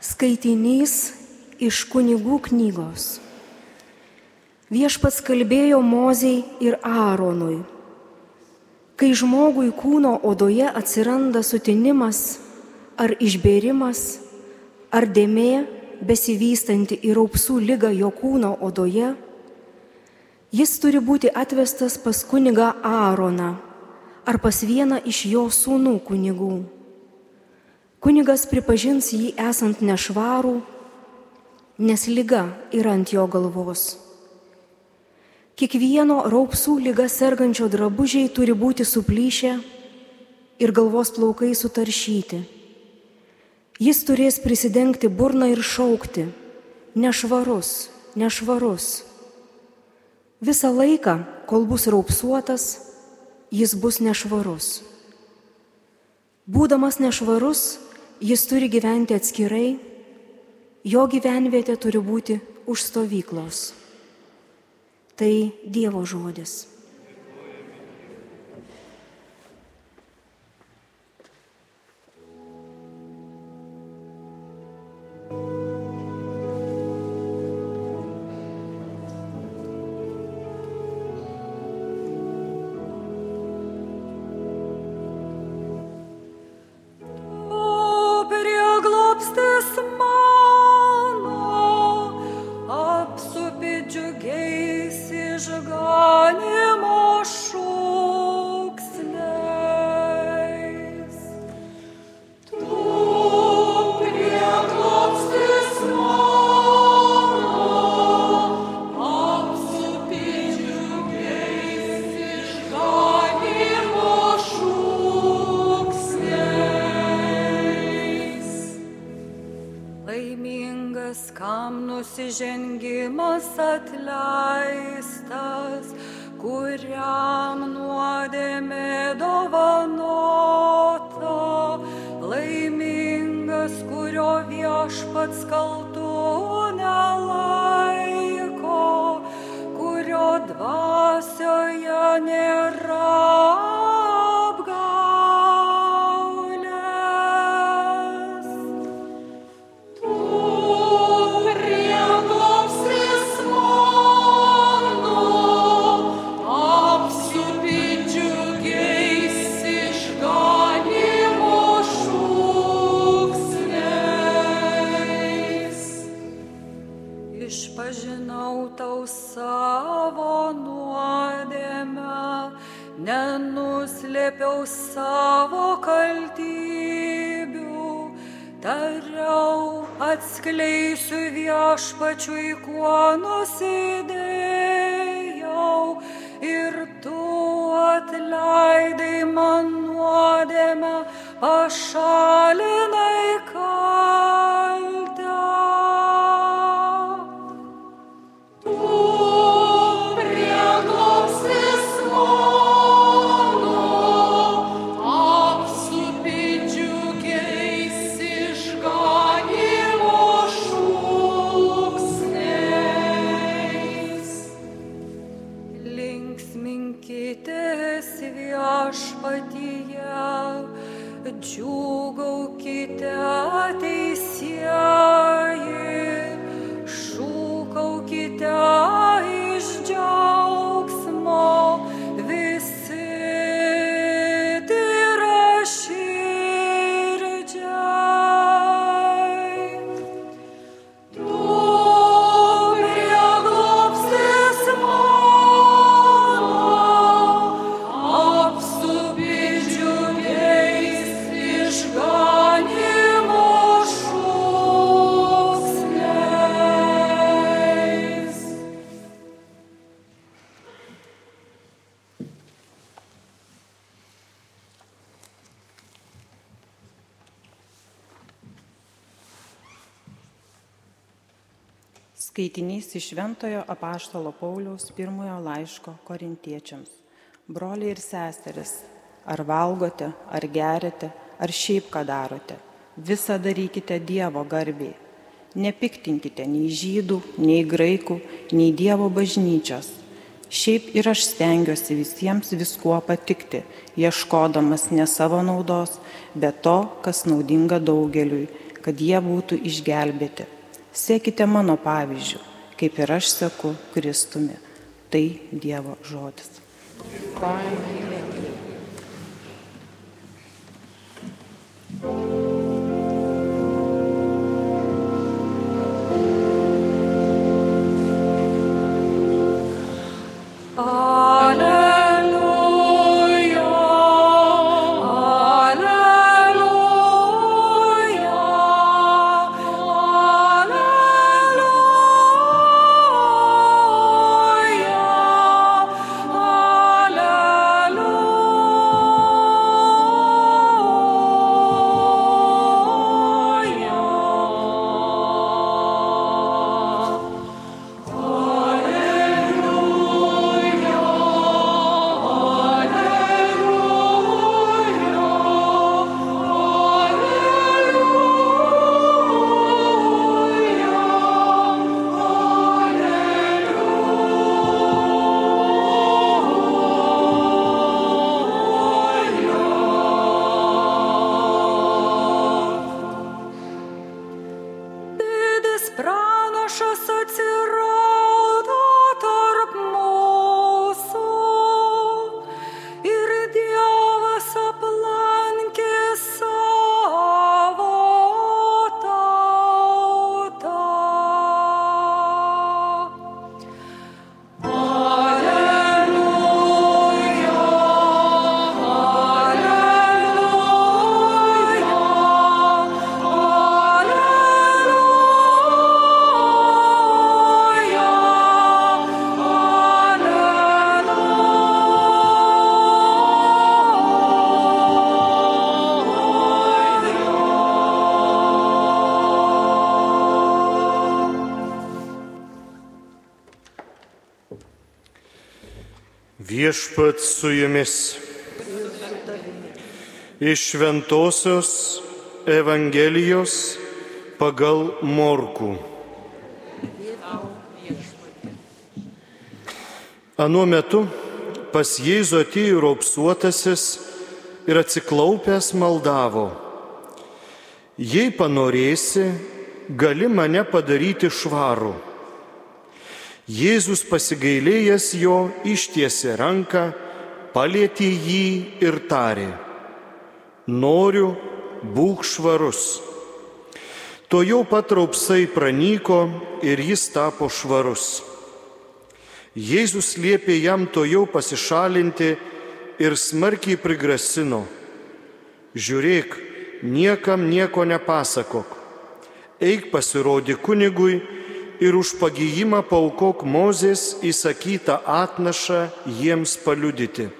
Skaitinys iš kunigų knygos. Viešpats kalbėjo Mozei ir Aaronui. Kai žmogui kūno odoje atsiranda sutinimas ar išbėrimas, ar dėmė besivystanti į raupsų lygą jo kūno odoje, jis turi būti atvestas pas kunigą Aaroną ar pas vieną iš jo sūnų kunigų. Kunigas pripažins jį esant nešvarų, nes lyga yra ant jo galvos. Kiekvieno raupsų lyga sergančio drabužiai turi būti suplyšę ir galvos plaukai sutaršyti. Jis turės prisidengti burną ir šaukti - nešvarus, nešvarus. Visą laiką, kol bus raupsuotas, jis bus nešvarus. Būdamas nešvarus, jis turi gyventi atskirai, jo gyvenvietė turi būti už stovyklos. Tai Dievo žodis. Laimingas, kurio viešpats kaltų nelaiko, kurio dvasioje nėra. Nenuslėpiau savo kaltybių, tariau, atskleisiu viešpačiui, kuo nusidėjau ir tu atleidai man nuodėmę, pašalinai kaltę. Skaitinys iš Šventojo apaštalo Pauliaus pirmojo laiško korintiečiams. Broliai ir seseris, ar valgote, ar geriate, ar šiaip ką darote, visą darykite Dievo garbiai. Nepiktinkite nei žydų, nei graikų, nei Dievo bažnyčios. Šiaip ir aš stengiuosi visiems viskuo patikti, ieškodamas ne savo naudos, bet to, kas naudinga daugeliui, kad jie būtų išgelbėti. Sekite mano pavyzdžių, kaip ir aš seku Kristumi. Tai Dievo žodis. Alleluia, Viešpat su jumis. Iš Šventojios Evangelijos pagal Morkų. Anuo metu pas Jėzų atėjo raupsuotasis ir atsiklaupęs maldavo. Jei panorėsi, gali mane padaryti švarų. Jėzus pasigailėjęs jo ištiesė ranką, palėtė jį ir tarė, noriu, būk švarus. To jau patraupsai pranyko ir jis tapo švarus. Jėzus liepė jam to jau pasišalinti ir smarkiai prigrasino. Žiūrėk, niekam nieko nepasakok. Eik pasirodė kunigui ir už pagyjimą paukok Mozės įsakytą atnašą jiems paliudyti.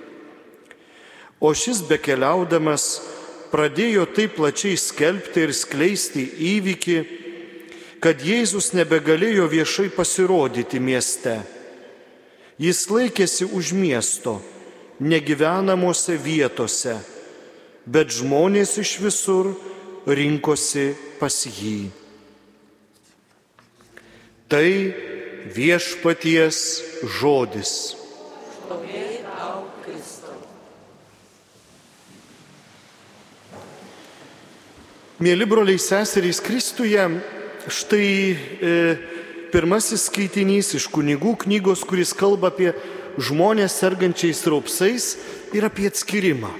O šis bekeliaudamas pradėjo taip plačiai skelbti ir skleisti įvykį, kad Jėzus nebegalėjo viešai pasirodyti mieste. Jis laikėsi už miesto, negyvenamose vietose, bet žmonės iš visur rinkosi pas jį. Tai viešpaties žodis. Mėly broliai seserys Kristuje, štai e, pirmasis skaitinys iš kunigų knygos, kuris kalba apie žmonės sergančiais raupsais ir apie atskirimą.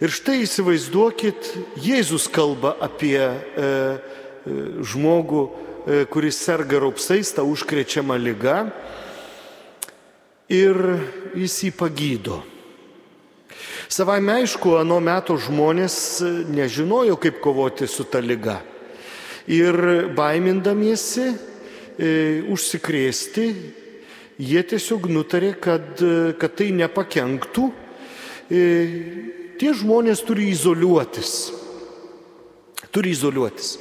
Ir štai įsivaizduokit, Jėzus kalba apie e, e, žmogų, kuris serga raupsais, tą užkrečiamą lygą ir jis jį pagydo. Savai aišku, anu metu žmonės nežinojo, kaip kovoti su ta lyga. Ir baimindamiesi e, užsikrėsti, jie tiesiog nutarė, kad, kad tai nepakenktų. E, tie žmonės turi izoliuotis. Turi izoliuotis.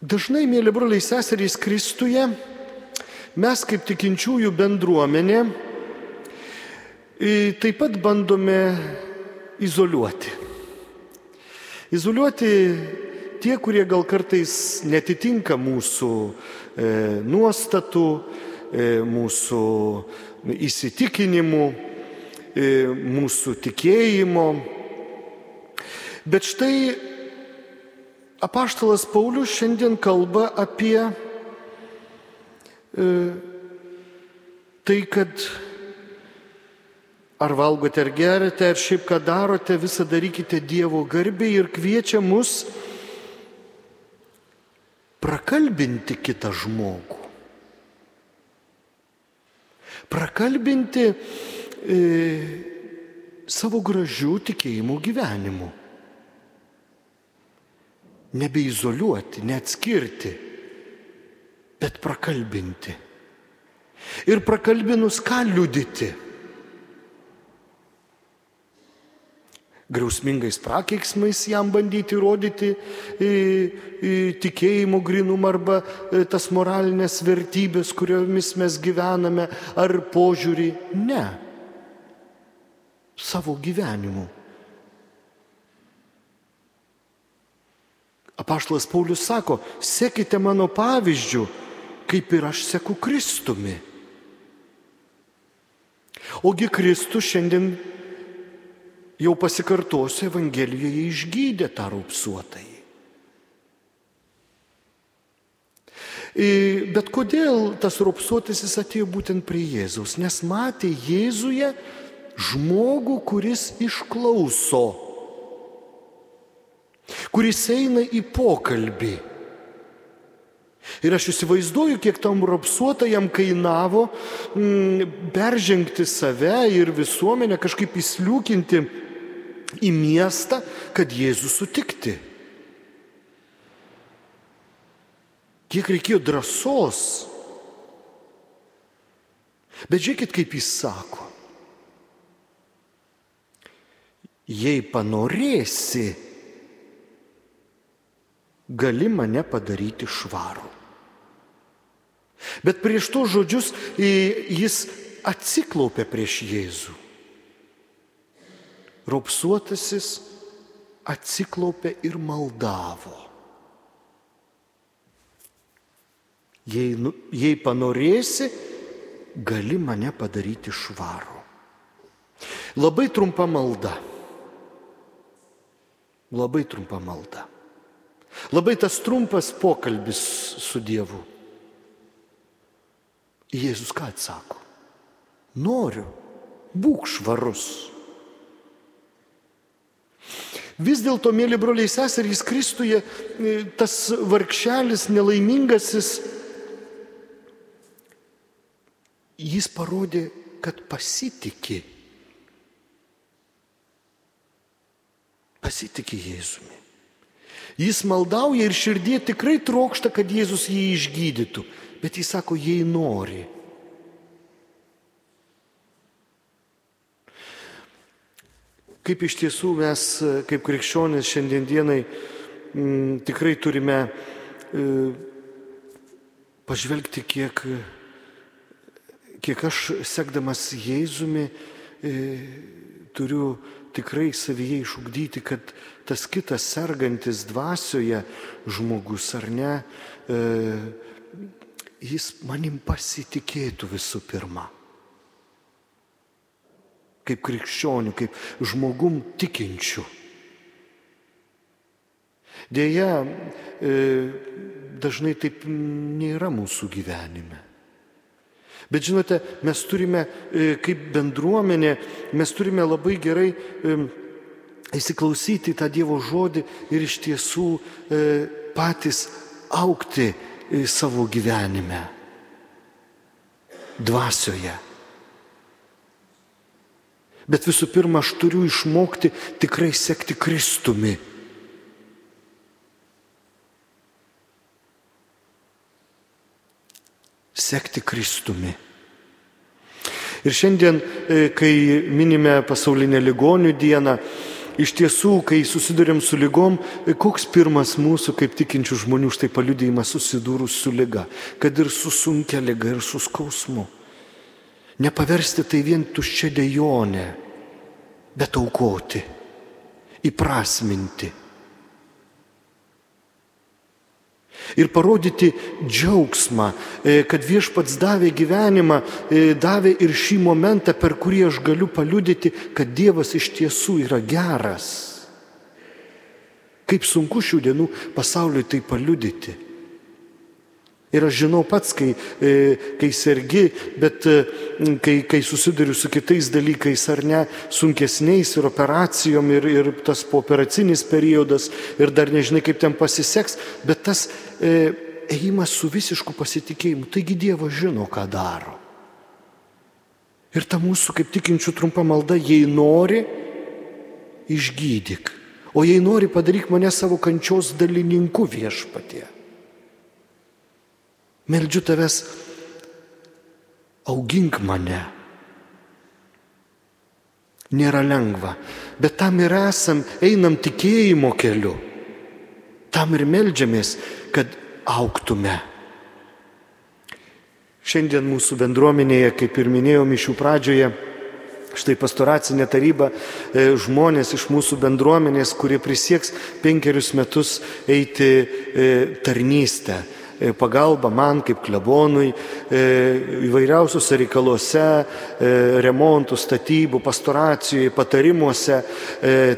Dažnai, mėly broliai seserys Kristuje, mes kaip tikinčiųjų bendruomenė taip pat bandome izoliuoti. Izoliuoti tie, kurie gal kartais netitinka mūsų e, nuostatų, e, mūsų įsitikinimų, e, mūsų tikėjimo. Bet štai apaštalas Paulius šiandien kalba apie e, tai, kad ar valgote, ar gerite, ar šiaip ką darote, visą darykite Dievo garbei ir kviečia mus prakalbinti kitą žmogų. Prakalbinti e, savo gražių tikėjimų gyvenimu. Nebeizoliuoti, neatskirti, bet prakalbinti. Ir prakalbinus ką liudyti? Griausmingais prakeiksmais jam bandyti įrodyti tikėjimo grinumą arba e, tas moralinės vertybės, kuriomis mes gyvename, ar požiūrį. Ne. Savo gyvenimu. Apaštlas Paulius sako, sekite mano pavyzdžių, kaip ir aš seku Kristumi. Ogi Kristus šiandien jau pasikartosiu Evangelijoje išgydė tą raupsuotai. Bet kodėl tas raupsuotasis atėjo būtent prie Jėzaus? Nes matė Jėzuje žmogų, kuris išklauso, kuris eina į pokalbį. Ir aš įsivaizduoju, kiek tam rapsuotajam kainavo m, mm, peržengti save ir visuomenę, kažkaip įsliūkinti į miestą, kad Jėzų sutikti. Kiek reikėjo drąsos. Bet žiūrėkit, kaip jis sako. Jei panorėsi, gali mane padaryti švarų. Bet prieš to žodžius jis atsiklaupė prieš Jėzų. Raupsuotasis atsiklaupė ir maldavo. Jei, nu, jei panorėsi, gali mane padaryti švarų. Labai trumpa malda. Labai trumpa malda. Labai tas trumpas pokalbis su Dievu. Jėzus ką atsako? Noriu, būk švarus. Vis dėlto, mėly broliai seserys Kristuje, tas vargšelis nelaimingasis, jis parodė, kad pasitikė. Pasitikė Jėzumi. Jis maldauja ir širdie tikrai trokšta, kad Jėzus jį išgydytų, bet jis sako, jei nori. Kaip iš tiesų mes, kaip krikščionys šiandienai, m, mm, tikrai turime e, pažvelgti, kiek, kiek aš sekdamas Jėzumi e, turiu tikrai savyje išugdyti, kad tas kitas sergantis dvasioje žmogus ar ne, e, jis manim pasitikėtų visų pirma. Kaip krikščionių, kaip žmogum tikinčių. Deja, e, dažnai taip nėra mūsų gyvenime. Bet žinote, mes turime e, kaip bendruomenė, mes turime labai gerai e, įsiklausyti tą Dievo žodį ir iš tiesų e, patys aukti savo gyvenime, dvasioje. Bet visų pirma, aš turiu išmokti tikrai sekti Kristumi. Sekti Kristumi. Ir šiandien, e, kai minime pasaulinę ligonių dieną, iš tiesų, kai susidurėm su lygom, e, koks pirmas mūsų kaip tikinčių žmonių štai paliudėjimas susidūrus su lyga, kad ir su sunkia lyga ir su skausmu. Nepaversti tai vien tuščia dejonė, bet aukoti, įprasminti ir parodyti džiaugsmą, e, kad viešpats davė gyvenimą, e, davė ir šį momentą, per kurį aš galiu paliudyti, kad Dievas iš tiesų yra geras. Kaip sunku šių dienų pasauliui tai paliudyti. Ir aš žinau pats, kai, e, kai sergi, bet e, kai, kai susiduriu su kitais dalykais ar ne, sunkesniais ir operacijom, ir, ir tas pooperacinis periodas, ir dar nežinai, kaip ten pasiseks, bet tas e, ėjimas su visišku pasitikėjimu, taigi Dievas žino, ką daro. Ir ta mūsų kaip tikinčių trumpa malda, jei nori, išgydyk. O jei nori, padaryk mane savo kančios dalininku viešpatie. Meldžiu tavęs, augink mane. Nėra lengva, bet tam ir esam, einam tikėjimo keliu. Tam ir melžiamės, kad auktume. Šiandien mūsų bendruomenėje, kaip ir minėjau mišių pradžioje, štai pastoracinė taryba, e, žmonės iš mūsų bendruomenės, kurie prisieks penkerius metus eiti e, tarnystę pagalba man kaip klebonui įvairiausiuose reikaluose, remontų, statybų, pastoracijoje, patarimuose,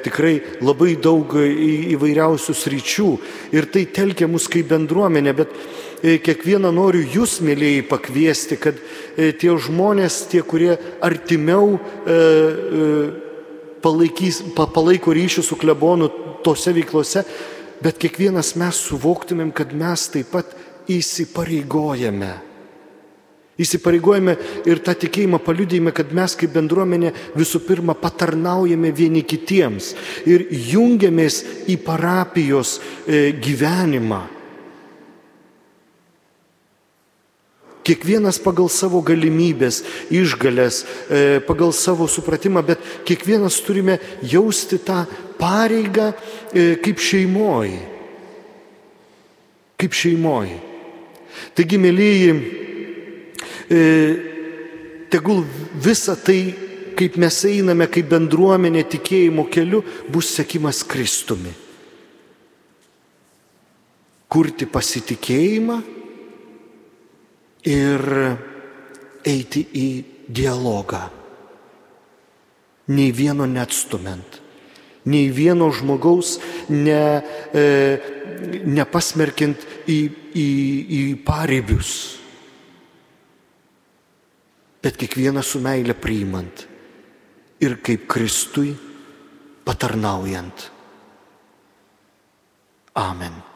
tikrai labai daug įvairiausių sryčių. Ir tai telkia mus kaip bendruomenė, bet E, kiekvieną noriu jūs, mėlyjei, pakviesti, kad e, tie žmonės, tie, kurie artimiau e, palaikys, palaiko ryšį su klebonu tose veiklose, bet kiekvienas mes suvoktumėm, kad mes taip pat įsipareigojame. Įsipareigojame ir tą tikėjimą paliudėjime, kad mes kaip bendruomenė visų pirma patarnaujame vieni kitiems ir jungiamės į parapijos gyvenimą. Kiekvienas pagal savo galimybės, išgalės, e, pagal savo supratimą, bet kiekvienas turime jausti tą pareigą e, kaip šeimoji. Kaip šeimoji. Taigi, mėlyji, e, tegul visa tai, kaip mes einame kaip bendruomenė tikėjimo keliu, bus sekimas Kristumi. Kurti pasitikėjimą ir eiti į dialogą. Nei vieno neatstumint, nei vieno žmogaus ne, e, nepasmerkint į, į, į pareibius, bet kiekvieną su meilė priimant ir kaip Kristui patarnaujant. Amen.